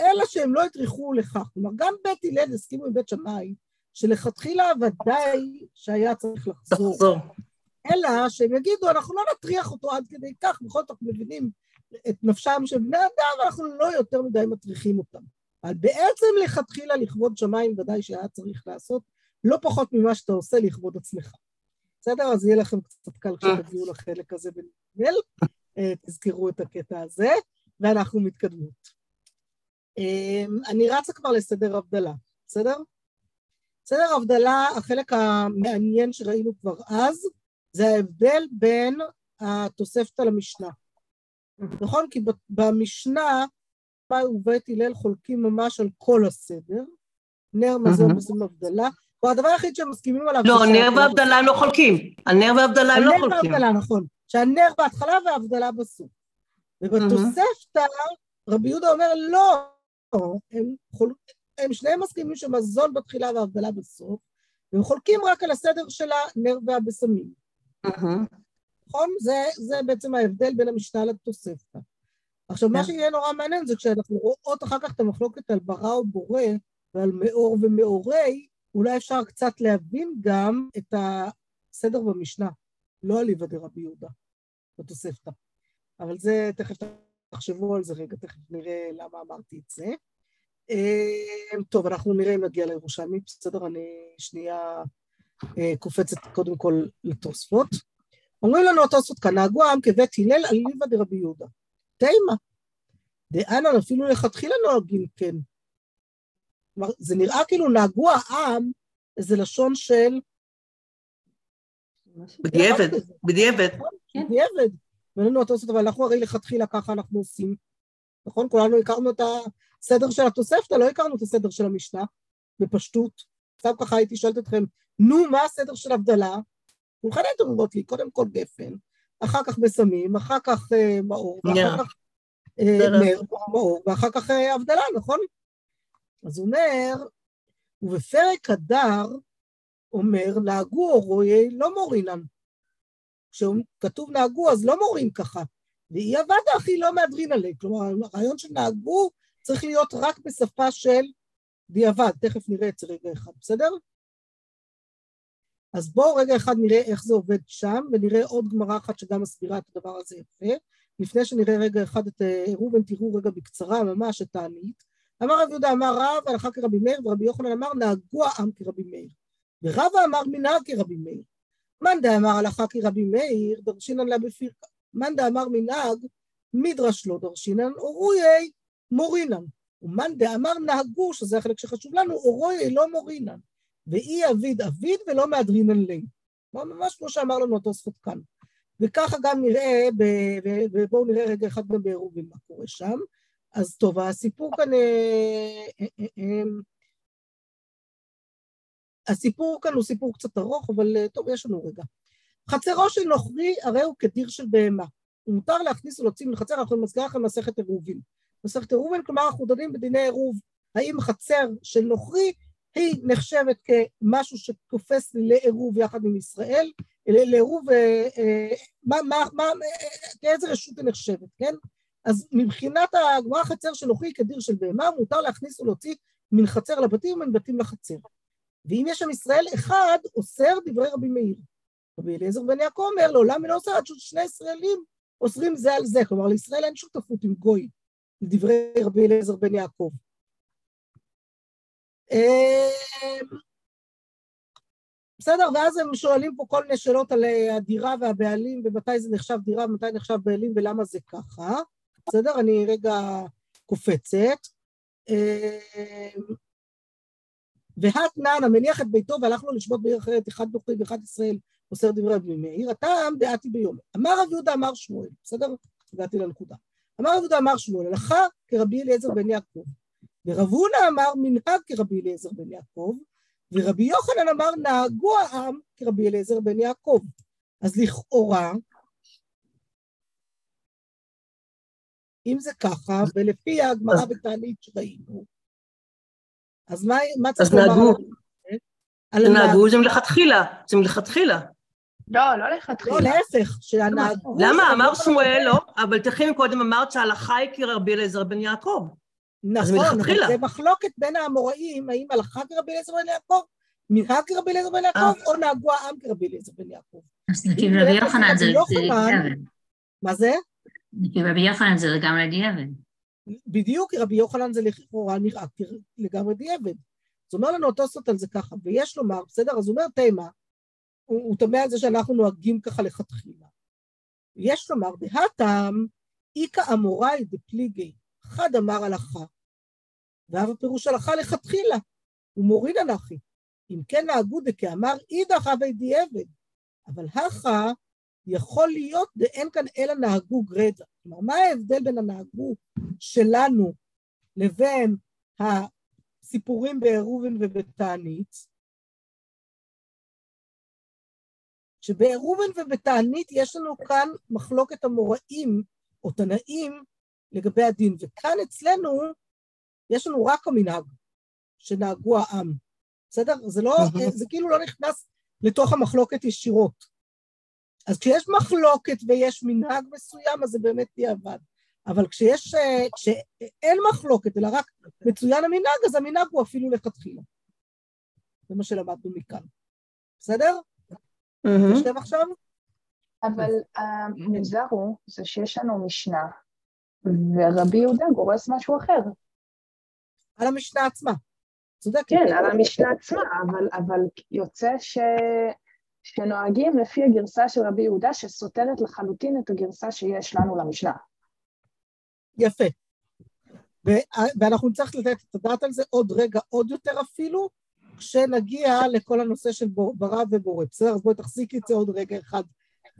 אלא שהם לא הטריחו לכך. כלומר, גם בית הלל הסכימו עם בית שמאי, שלכתחילה ודאי שהיה צריך לחזור. לחזור. אלא שהם יגידו, אנחנו לא נטריח אותו עד כדי כך, בכל זאת אנחנו מבינים את נפשם של בני אדם, אנחנו לא יותר מדי מטריחים אותם. אבל בעצם לכתחילה לכבוד שמיים ודאי שהיה צריך לעשות לא פחות ממה שאתה עושה לכבוד עצמך. בסדר? אז יהיה לכם קצת קל כשתגיעו לחלק הזה בנגל, תזכרו את הקטע הזה, ואנחנו מתקדמות. אה, אני רצה כבר לסדר הבדלה, בסדר? בסדר, הבדלה, החלק המעניין שראינו כבר אז, זה ההבדל בין התוספתא למשנה. נכון? כי במשנה, פאי ובית הלל חולקים ממש על כל הסדר, נר מזון עושים הבדלה, הוא הדבר היחיד שהם מסכימים עליו... לא, נר והבדלה הם לא חולקים. הנר והבדלה הם לא חולקים. הנר והבדלה, נכון. שהנר בהתחלה וההבדלה בסוף. ובתוספתא, רבי יהודה אומר, לא, הם, חול... הם שניהם מסכימים שמזון בתחילה והבדלה בסוף, והם חולקים רק על הסדר של הנר והבשמים. נכון? זה, זה בעצם ההבדל בין המשנה לתוספתא. עכשיו, מה כן. שיהיה נורא מעניין זה כשאנחנו רואות אחר כך את המחלוקת על ברא או בורא ועל מאור ומאורי, אולי אפשר קצת להבין גם את הסדר במשנה, לא אליבא דרבי יהודה, בתוספתא. אבל זה, תכף תחשבו על זה רגע, תכף נראה למה אמרתי את זה. אה, טוב, אנחנו נראה אם נגיע לירושלמי, בסדר? אני שנייה אה, קופצת קודם כל לתוספות. אומרים לנו התוספות כאן, נהגו העם כבית הלל אליבא דרבי יהודה. תימה. דאנן אפילו לכתחילה נוהגים כן. כלומר, זה נראה כאילו נהגו העם איזה לשון של... בדיעבד, בדיעבד. נכון, בדיעבד. ואין לנו התוספות, אבל אנחנו הרי לכתחילה ככה אנחנו עושים. נכון? כולנו הכרנו את הסדר של התוספתא, לא הכרנו את הסדר של המשנה, בפשטות. סתם ככה הייתי שואלת אתכם, נו, מה הסדר של הבדלה? כולכם הייתם אומרות לי, קודם כל גפן, אחר כך בסמים, אחר כך uh, מאור, ואחר כך uh, נר, מאור, ואחר כך uh, הבדלה, נכון? אז הוא אומר, ובפרק הדר אומר, נהגו אורוי לא מורינן. כשכתוב נהגו, אז לא מורים ככה. ואי עבדה אחי לא מהדרין עליה. כלומר, הרעיון של נהגו צריך להיות רק בשפה של דיעבד. תכף נראה את זה רגע אחד, בסדר? אז בואו רגע אחד נראה איך זה עובד שם, ונראה עוד גמרא אחת שגם מסבירה את הדבר הזה יפה. לפני שנראה רגע אחד את אה, ראובן, תראו רגע בקצרה ממש את הענית. אמר רב יהודה אמר רב הלכה כרבי מאיר, ורבי יוחנן אמר נהגו העם כרבי מאיר. ורבא אמר מנהג כרבי מאיר. מאן דאמר הלכה כרבי מאיר, דרשינן לה בפירקה. מאן דאמר מנהג, מדרש לא דרשינן, אורוי מורינן. ומאן דאמר נהגו, שזה החלק שחשוב לנו, אורוי לא מורינן. ואי אביד אביד ולא מהדרינן לי. ממש כמו שאמר לנו התוספות כאן. וככה גם נראה, ובואו נראה רגע אחד גם בעירובין מה קורה שם. אז טוב, הסיפור כאן... אה, אה, אה, הסיפור כאן הוא סיפור קצת ארוך, אבל טוב, יש לנו רגע. חצרו של נוכרי הרי הוא כדיר של בהמה. מותר להכניס ולהוציא מן חצר, אנחנו נזכיר לכם מסכת עירובין. מסכת עירובין, כלומר אנחנו דנים בדיני עירוב, האם חצר של נוכרי היא נחשבת כמשהו שתופס לעירוב יחד עם ישראל, לעירוב, מה, מה, מה, כאיזה רשות היא נחשבת, כן? אז מבחינת הגמרא חצר של נוכרי כדיר של בהמה, מותר להכניס ולהוציא מן חצר לבתים ומן בתים לחצר. ואם יש שם ישראל אחד, אוסר דברי רבי מאיר. רבי אליעזר בן יעקב אומר, לעולם אינו אוסר עד ששני ישראלים אוסרים זה על זה. כלומר, לישראל אין שותפות עם גוי, לדברי רבי אליעזר בן יעקב. אמ, בסדר, ואז הם שואלים פה כל מיני שאלות על הדירה והבעלים, ומתי זה נחשב דירה ומתי נחשב בעלים ולמה זה ככה. בסדר? אני רגע קופצת. אמ, והת נען המניח את ביתו והלך לו לשבות בעיר אחרת, אחד נוכרי ואחד ישראל, אוסר דברי רבי מאיר, הטעם דעתי ביום. אמר רב יהודה אמר שמואל, בסדר? הגעתי לנקודה. אמר רב יהודה אמר שמואל, הלכה כרבי אליעזר בן יעקב. ורב הונא אמר מנהג כרבי אליעזר בן יעקב, ורבי יוחנן אמר נהגו העם כרבי אליעזר בן יעקב. אז לכאורה, אם זה ככה, ולפי הגמרא בתענית שראינו, אז מה, מה צריך לומר? אז נהגו. נהגו זה מלכתחילה, זה מלכתחילה. לא, לא לכתחילה. לא, להפך, שהנהגו... למה? אמר שמואל לא, אבל תכף קודם אמרת שההלכה היא כרבי אליעזר בן יעקב. נכון, אבל זה מחלוקת בין האמוראים, האם הלכה כרבי אליעזר בן יעקב, מנהג כרבי אליעזר בן יעקב, אה. או נהגו העם כרבי אליעזר בן יעקב. אז לפי רבי יוחנן זה דיעבד. מה זה? לפי רבי יוחנן זה לגמרי דיעבד. בדיוק, רבי יוחנן זה לכאורה נראה לגמרי דיעבד. אז אומר לנו התוספות על זה ככה, ויש לומר, בסדר, אז הוא אומר תימה, הוא תמה על זה שאנחנו נוהגים ככה לכתחילה. יש לומר, בהטעם, איכא אמוראי דפליגי, חד אמר הלכה, ואב הפירוש הלכה לכתחילה, הוא מוריד אנכי. אם כן נהגו דכאמר אידך הווי דיעבד, אבל הכא יכול להיות דאין כאן אלא נהגו גרדא. כלומר, מה ההבדל בין הנהגו שלנו לבין הסיפורים בעירובין ובתענית? שבעירובין ובתענית יש לנו כאן מחלוקת המוראים או תנאים לגבי הדין, וכאן אצלנו יש לנו רק המנהג שנהגו העם, בסדר? זה לא, זה כאילו לא נכנס לתוך המחלוקת ישירות. אז כשיש מחלוקת ויש מנהג מסוים, אז זה באמת דיעבד. אבל כשיש, כשאין מחלוקת, אלא רק מצוין המנהג, אז המנהג הוא אפילו לכתחילה. זה מה שלמדנו מכאן. בסדר? יושב עכשיו? אבל המוזר הוא, זה שיש לנו משנה, ורבי יהודה גורס משהו אחר. על המשנה עצמה. צודקת. כן, על המשנה עצמה, אבל, אבל יוצא ש... שנוהגים לפי הגרסה של רבי יהודה, שסותרת לחלוטין את הגרסה שיש לנו למשנה. יפה. ואנחנו נצטרך לתת את הדעת על זה עוד רגע, עוד יותר אפילו, כשנגיע לכל הנושא של ברא ובורא. בסדר? אז בואי תחזיקי את זה עוד רגע אחד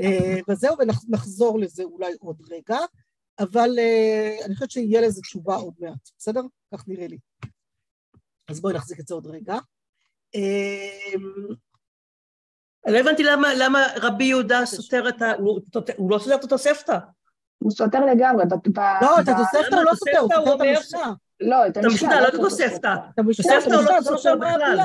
אה, וזהו, ונחזור לזה אולי עוד רגע, אבל אה, אני חושבת שיהיה לזה תשובה עוד מעט, בסדר? כך נראה לי. אז בואי נחזיק את זה עוד רגע. אה, לא הבנתי למה, למה רבי יהודה סותר את ה... הוא לא סותר את התוספתא. הוא סותר לגמרי. לא, את התוספתא הוא לא סותר, הוא סותר את המשנה. לא, את המשנה. לא את התוספתא. את המשנה, הוא לא בכלל.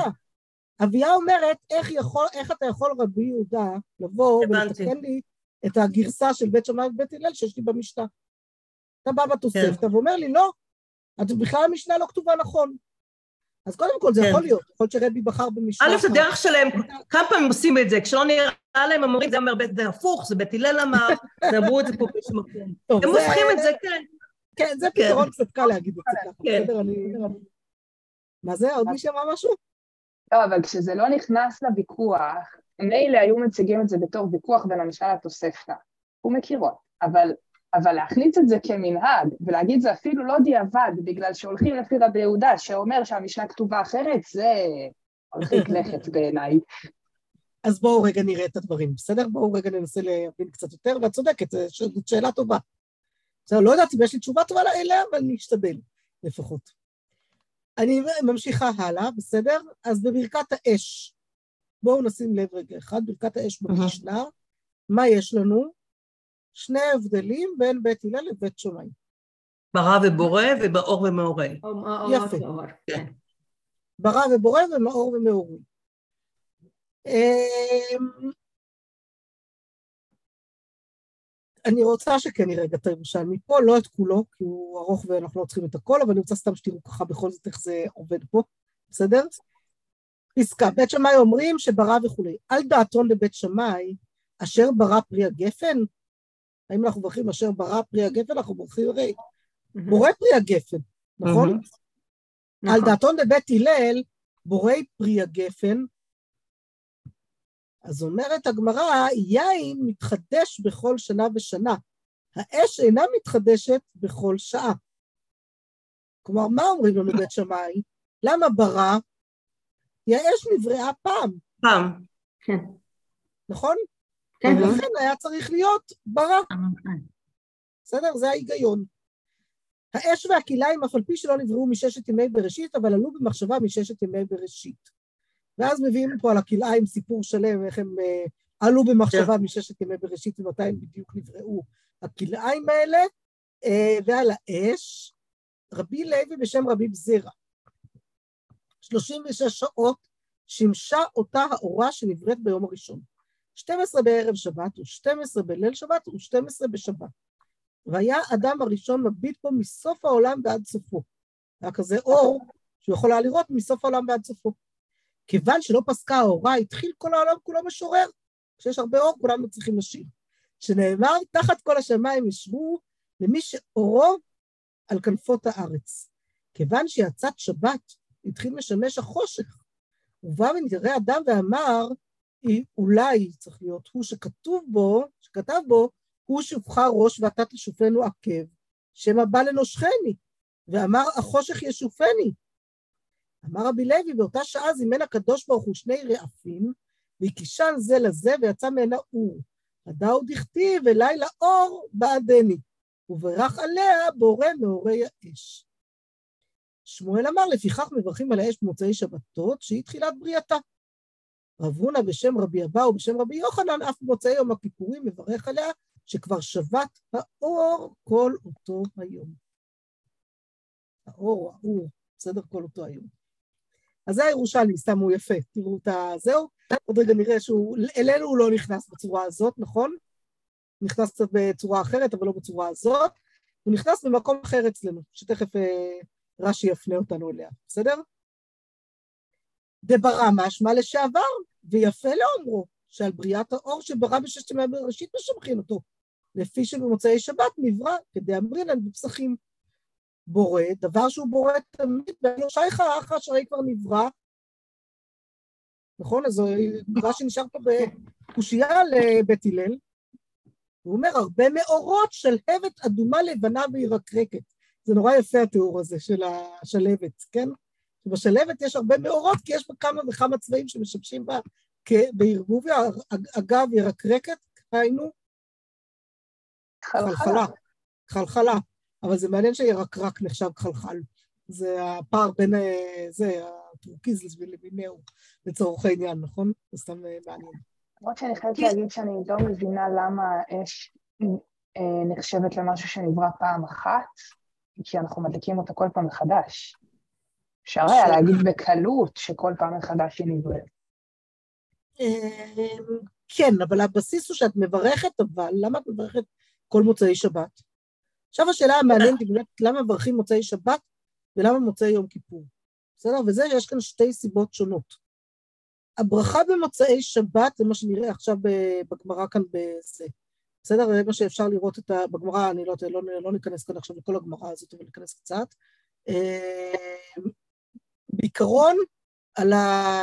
אביה אומרת, איך, יכול, איך אתה יכול רבי יהודה לבוא ולתקן לי את הגרסה של בית שמאי ובית הלל שיש לי במשנה. אתה בא בתוספתא כן. ואומר לי, לא, את בכלל המשנה לא כתובה נכון. אז קודם כל זה כן. יכול להיות, יכול להיות שרבי בחר במשנה. א', זה דרך שלהם, כמה פעמים עושים את זה, כשלא נראה להם, הם אומרים, זה אומר בית, זה הפוך, זה בית הלל אמר, *laughs* זה אמרו את זה פה באיזשהו מקום. הם הופכים את זה, כן. כן, זה פתרון קצת קל להגיד את זה ככה, כן. בסדר? אני... מה זה, עוד מישהו אמר משהו? לא, אבל כשזה לא נכנס לוויכוח, מילא היו מציגים את זה בתור ויכוח בין המשנה לתוספתא. הוא מכירות, אבל, אבל להכניס את זה כמנהג, ולהגיד זה אפילו לא דיעבד, בגלל שהולכים לפי רבי יהודה, שאומר שהמשנה כתובה אחרת, זה מרחיק *laughs* לכת בעיניי. אז בואו רגע נראה את הדברים, בסדר? בואו רגע ננסה להבין קצת יותר, ואת צודקת, זאת שאלה טובה. בסדר, לא יודעת אם יש לי תשובה טובה אליה, אבל אני אשתדל לפחות. אני ממשיכה הלאה, בסדר? אז בברכת האש, בואו נשים לב רגע אחד, ברכת האש במשנה, מה יש לנו? שני הבדלים בין בית הלל לבית שומאי. ברא ובורא ובאור ומעורה. יפה. כן. ברא ובורא ומאור ומעורה. אני רוצה שכן נראה את הירושלמי פה, לא את כולו, כי הוא ארוך ואנחנו לא צריכים את הכל, אבל אני רוצה סתם שתראו ככה בכל זאת איך זה עובד פה, בסדר? פסקה, בית שמאי אומרים שברא וכולי. על דעתון לבית שמאי, אשר ברא פרי הגפן? האם אנחנו מברכים אשר ברא פרי הגפן? אנחנו מברכים הרי בורא פרי הגפן, נכון? על נכון. דעתון לבית הלל, בורא פרי הגפן, אז אומרת הגמרא, יין מתחדש בכל שנה ושנה. האש אינה מתחדשת בכל שעה. כלומר, מה אומרים לנו בית שמאי? למה ברא? כי האש נבראה פעם. פעם, כן. נכון? כן. ולכן היה צריך להיות ברא. בסדר? זה ההיגיון. האש והכליים, אף על פי שלא נבראו מששת ימי בראשית, אבל עלו במחשבה מששת ימי בראשית. ואז מביאים פה על הכלאיים סיפור שלם, איך הם uh, עלו במחשבה כן. מששת ימי בראשית ומתי הם בדיוק נבראו הכלאיים האלה, uh, ועל האש, רבי לוי בשם רבי בזירא. 36 שעות שימשה אותה האורה שנבראת ביום הראשון. 12 בערב שבת ו-12 בליל שבת ו-12 בשבת. והיה אדם הראשון מביט פה מסוף העולם ועד סופו. היה כזה אור שהוא יכול היה לראות מסוף העולם ועד סופו. כיוון שלא פסקה ההוראה, התחיל כל העולם כולו משורר. כשיש הרבה אור, כולם צריכים לשיר. שנאמר, תחת כל השמיים ישבו למי שאורו על כנפות הארץ. כיוון שיצאת שבת, התחיל לשמש החושך. ובא ונתראה אדם ואמר, אולי צריך להיות הוא שכתוב בו, שכתב בו, הוא שופך ראש ואתה תשופנו עקב, שמא בא לנושכני, ואמר החושך ישופני, אמר רבי לוי, באותה שעה זימן הקדוש ברוך הוא שני רעפים, והקישן זה לזה, ויצא מהנה אור. הדאו דכתיב, ולילה אור בעדני, וברך עליה בורא מאורי האש. שמואל אמר, לפיכך מברכים על האש במוצאי שבתות, שהיא תחילת בריאתה. רב הונא בשם רבי אבא ובשם רבי יוחנן, אף במוצאי יום הכיפורים מברך עליה, שכבר שבת האור כל אותו היום. האור, האור, בסדר? כל אותו היום. אז זה הירושלמי, סתם הוא יפה, תראו את ה... זהו. עוד רגע נראה שהוא, אלינו הוא לא נכנס בצורה הזאת, נכון? נכנס קצת בצורה אחרת, אבל לא בצורה הזאת. הוא נכנס במקום אחר אצלנו, שתכף אה, רש"י יפנה אותנו אליה, בסדר? דברא משמע לשעבר, ויפה לאומרו, שעל בריאת האור שברא בששת ימי בראשית משבחים אותו, לפי שבמוצאי שבת נברא כדי אמרינן בפסחים. בורא, דבר שהוא בורא תמיד, ולא שייכה אחא שהרי כבר נברא. נכון? אז רש"י נשאר פה בקושייה לבית הלל. הוא אומר, הרבה מאורות שלהבת אדומה לבנה וירקרקת. זה נורא יפה התיאור הזה של השלהבת, כן? בשלהבת יש הרבה מאורות, כי יש בה כמה וכמה צבעים שמשמשים בה בערבוביה. אגב, ירקרקת, היינו, חלחלה. חלחלה. אבל זה מעניין שירקרק נחשב חלחל. זה הפער בין אה, זה, הטורקיז לבינהו, לצורך העניין, נכון? זה סתם אה, מעניין. למרות שאני חייבת להגיד שאני לא מבינה למה אש אה, נחשבת למשהו שנברא פעם אחת, כי אנחנו מדליקים אותה כל פעם מחדש. אפשר היה להגיד בקלות שכל פעם מחדש היא נבראת. כן, אבל הבסיס הוא שאת מברכת, אבל למה את מברכת כל מוצאי שבת? עכשיו השאלה המעניינת היא באמת למה מברכים מוצאי שבת ולמה מוצאי יום כיפור. בסדר? וזה, יש כאן שתי סיבות שונות. הברכה במוצאי שבת, זה מה שנראה עכשיו בגמרא כאן בזה. בסדר? זה מה שאפשר לראות את ה... בגמרא, אני לא, לא, לא ניכנס כאן עכשיו לכל הגמרא הזאת, אבל ניכנס קצת. אה, בעיקרון, על ה...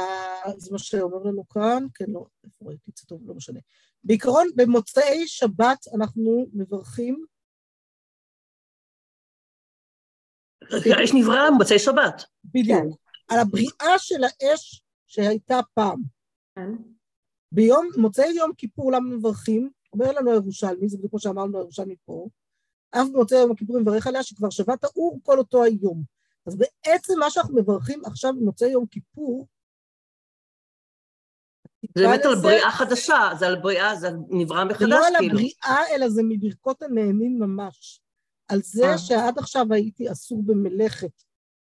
זה מה שאומר לנו כאן, כן, לא, איפה ראיתי את זה טוב, לא משנה. בעיקרון, במוצאי שבת אנחנו מברכים האש נבראה במוצאי שבת. בדיוק. על הבריאה של האש שהייתה פעם. כן. ביום, מוצאי יום כיפור, למה מברכים? אומר לנו הירושלמי, זה בדיוק כמו שאמרנו הירושלמי פה, אף במוצאי יום הכיפור מברך עליה שכבר שבת האור כל אותו היום. אז בעצם מה שאנחנו מברכים עכשיו במוצאי יום כיפור, זה באמת על בריאה חדשה, זה על בריאה, זה נברא מחדש, כאילו. זה לא על כאילו. הבריאה, אלא זה מברכות הנהנים ממש. על זה אה. שעד עכשיו הייתי אסור במלאכת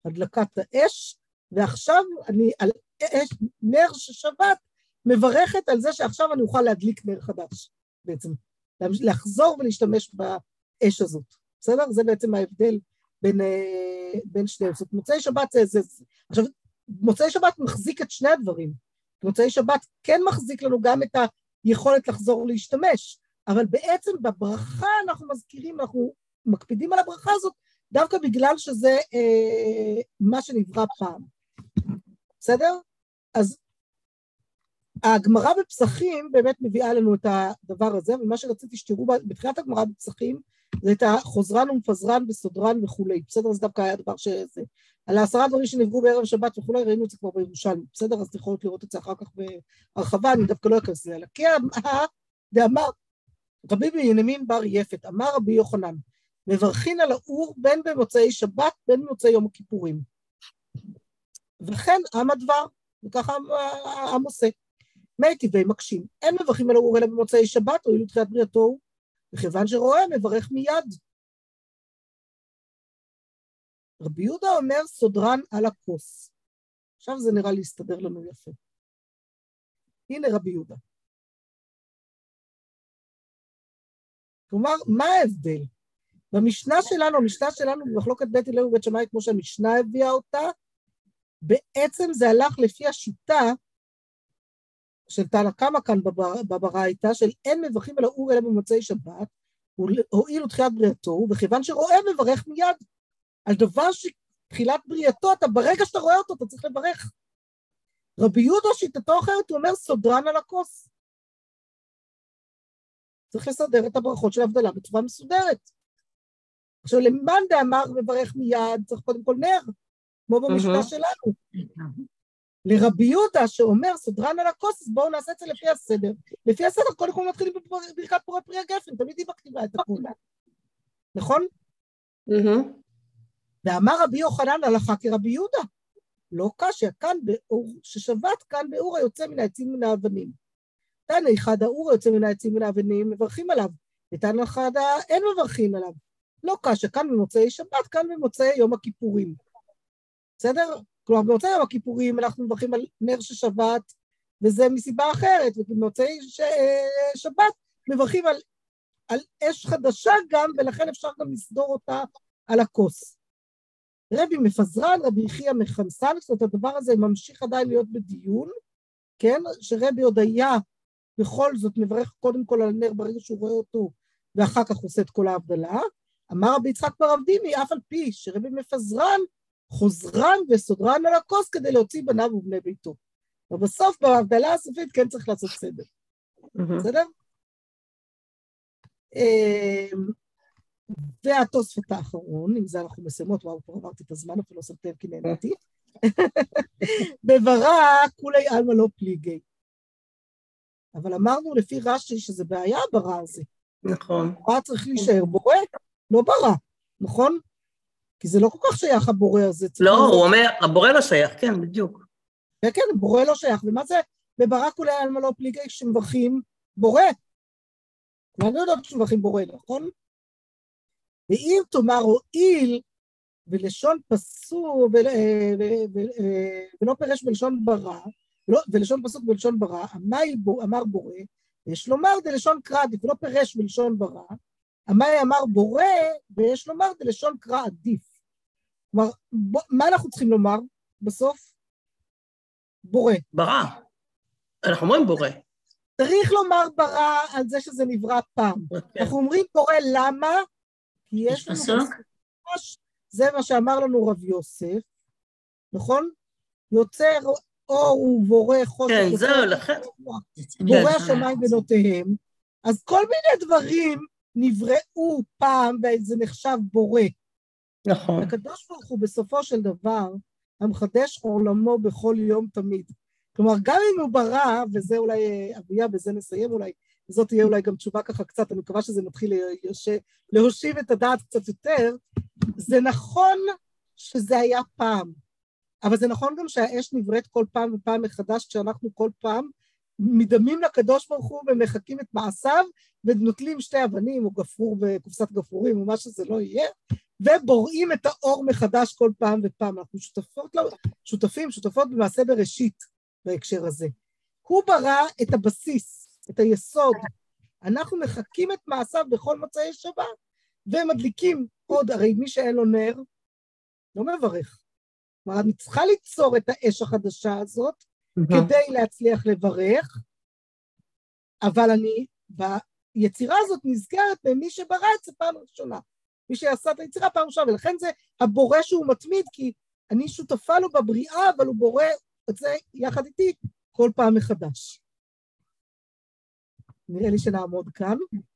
הדלקת האש, ועכשיו אני על אש, נר של שבת מברכת על זה שעכשיו אני אוכל להדליק נר חדש בעצם, לחזור ולהשתמש באש הזאת, בסדר? זה בעצם ההבדל בין, אה, בין שניהם. זאת מוצאי שבת זה, זה, זה... עכשיו, מוצאי שבת מחזיק את שני הדברים. מוצאי שבת כן מחזיק לנו גם את היכולת לחזור להשתמש, אבל בעצם בברכה אנחנו מזכירים, אנחנו מקפידים על הברכה הזאת דווקא בגלל שזה אה, מה שנברא פעם. בסדר? אז הגמרא בפסחים באמת מביאה לנו את הדבר הזה, ומה שרציתי שתראו בתחילת הגמרא בפסחים זה את החוזרן ומפזרן וסודרן וכולי, בסדר? זה דווקא היה דבר שזה... על העשרה דברים שנבראו בערב שבת וכולי, ראינו את זה כבר בירושלמי, בסדר? אז יכולות לראות את זה אחר כך בהרחבה, אני דווקא לא אכנס לזה, כי דאמר רבי בנימין בר יפת, אמר רבי יוחנן, מברכין על האור בין במוצאי שבת בין במוצאי יום הכיפורים. וכן עם הדבר, וככה עם עושה. מי טבעי מקשים, אין מברכים על האור אלא במוצאי שבת, או אילו תחילת בריאתו הוא, וכיוון שרואה מברך מיד. רבי יהודה אומר סודרן על הכוס. עכשיו זה נראה להסתדר לנו יפה. הנה רבי יהודה. כלומר, מה ההבדל? במשנה שלנו, המשנה שלנו במחלוקת בית הלל ובית שמאי, כמו שהמשנה הביאה אותה, בעצם זה הלך לפי השיטה של תנא קמא כאן בברייתא, של אין מברכים על האור אלא במוצאי שבת, הואיל ותחילת בריאתו, וכיוון שרואה מברך מיד. על דבר שתחילת בריאתו, אתה ברגע שאתה רואה אותו, אתה צריך לברך. רבי יהודה שיטתו אחרת, הוא אומר סודרן על הכוס. צריך לסדר את הברכות של ההבדלה בצורה מסודרת. עכשיו למאן דאמר מברך מיד, צריך קודם כל נר. כמו במשנה שלנו. לרבי יהודה שאומר סדרן על הכוס, אז בואו נעשה את זה לפי הסדר. לפי הסדר קודם כל מתחילים בברכת פורי פרי הגפן, תמיד היא מקטיבה את הכול. נכון? ואמר רבי יוחנן הלכה כרבי יהודה. לא קשיא, כאן באור, ששבת כאן באור היוצא מן העצים מן האבנים. תנא אחד האור היוצא מן העצים מן האבנים, מברכים עליו. ותנא אחד אין מברכים עליו. לא קשיא, כאן במוצאי שבת, כאן במוצאי יום הכיפורים. בסדר? כלומר, במוצאי יום הכיפורים אנחנו מברכים על נר של שבת, וזה מסיבה אחרת, ובמוצאי ש... שבת מברכים על, על אש חדשה גם, ולכן אפשר גם לסדור אותה על הכוס. רבי מפזרן, רבי יחיא מכנסן, זאת אומרת, הדבר הזה ממשיך עדיין להיות בדיון, כן? שרבי עוד היה בכל זאת מברך קודם כל על הנר ברגע שהוא רואה אותו, ואחר כך עושה את כל ההבדלה. אמר רבי יצחק בר אבדימי, אף על פי שרבי מפזרן, חוזרן וסודרן על הכוס כדי להוציא בניו ובני ביתו. ובסוף, בהבדלה הסופית, כן צריך לעשות סדר. בסדר? אמ, והתוספות האחרון, עם זה אנחנו מסיימות, וואו, כבר עברתי את הזמן, אפילו לא שמתי לב כי נהניתי. *laughs* בברא כולי עלמא לא פליגי. אבל אמרנו לפי רש"י שזה בעיה ברע הזה. נכון. ברע צריך להישאר בורא, לא ברע, נכון? כי זה לא כל כך שייך הבורא הזה. לא, הוא אומר, הבורא לא שייך, כן, בדיוק. כן, כן, הבורא לא שייך, ומה זה בברק כולי עלמא לא פליגי כשמברכים בורא? כולנו יודעות שמברכים בורא, נכון? ואם תאמר הואיל ולשון פסוק אה, ולא פירש בלשון ברא, ולשון פסוק בלשון ברא, אמר בורא, יש לומר דלשון קרא עדיף, ולא פירש בלשון ברא, אמאי אמר בורא, ויש לומר דלשון קרא עדיף. כלומר, מה אנחנו צריכים לומר בסוף? בורא. ברא. אנחנו אומרים בורא. צריך לומר ברא על זה שזה נברא פעם. Okay. אוקיי. אנחנו אומרים בורא למה? כי יש לנו... בסוף, זה מה שאמר לנו רב יוסף, נכון? יוצר אור ובורא חושך. כן, זהו, לכן. בורא השמיים בנותיהם. אז כל מיני דברים נבראו פעם וזה נחשב בורא. נכון. הקדוש ברוך הוא בסופו של דבר המחדש עולמו בכל יום תמיד. כלומר, גם אם הוא ברא, וזה אולי, אביה, בזה נסיים אולי, וזאת תהיה אולי גם תשובה ככה קצת, אני מקווה שזה מתחיל להושיב את הדעת קצת יותר, זה נכון שזה היה פעם, אבל זה נכון גם שהאש נבראת כל פעם ופעם מחדש, כשאנחנו כל פעם מדמים לקדוש ברוך הוא ומחקים את מעשיו, ונוטלים שתי אבנים או גפרור בקופסת גפרורים או מה שזה לא יהיה, ובוראים את האור מחדש כל פעם ופעם. אנחנו שותפות, שותפים, שותפות במעשה בראשית בהקשר הזה. הוא ברא את הבסיס, את היסוד. אנחנו מחקים את מעשיו בכל מוצאי שבת, ומדליקים עוד, הרי מי שאין לו נר, לא מברך. כלומר, אני צריכה ליצור את האש החדשה הזאת, כדי להצליח לברך, אבל אני ביצירה הזאת נזכרת במי שברא את זה פעם ראשונה. מי שעשה את היצירה פעם ראשונה, ולכן זה הבורא שהוא מתמיד, כי אני שותפה לו בבריאה, אבל הוא בורא את זה יחד איתי כל פעם מחדש. נראה לי שנעמוד כאן.